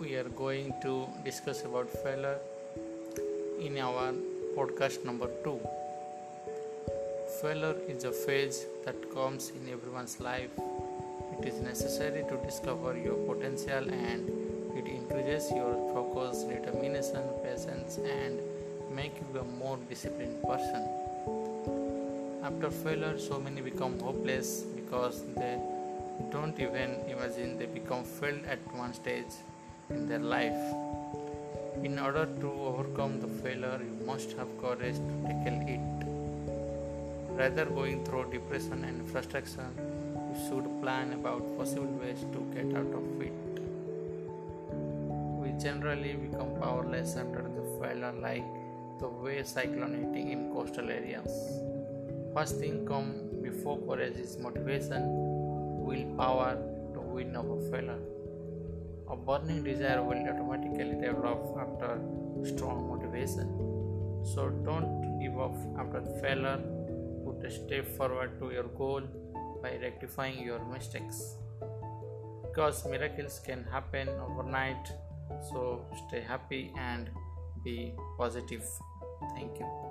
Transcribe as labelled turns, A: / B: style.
A: we are going to discuss about failure in our podcast number 2. Failure is a phase that comes in everyone's life. It is necessary to discover your potential and it increases your focus, determination, patience and make you a more disciplined person. After failure, so many become hopeless because they don't even imagine they become failed at one stage in their life. In order to overcome the failure, you must have courage to tackle it. Rather going through depression and frustration, you should plan about possible ways to get out of it. We generally become powerless under the failure like the way cyclone hitting in coastal areas. First thing come before courage is motivation willpower to win over failure. A burning desire will automatically develop after strong motivation. So don't give up after failure. Put a step forward to your goal by rectifying your mistakes. Because miracles can happen overnight. So stay happy and be positive. Thank you.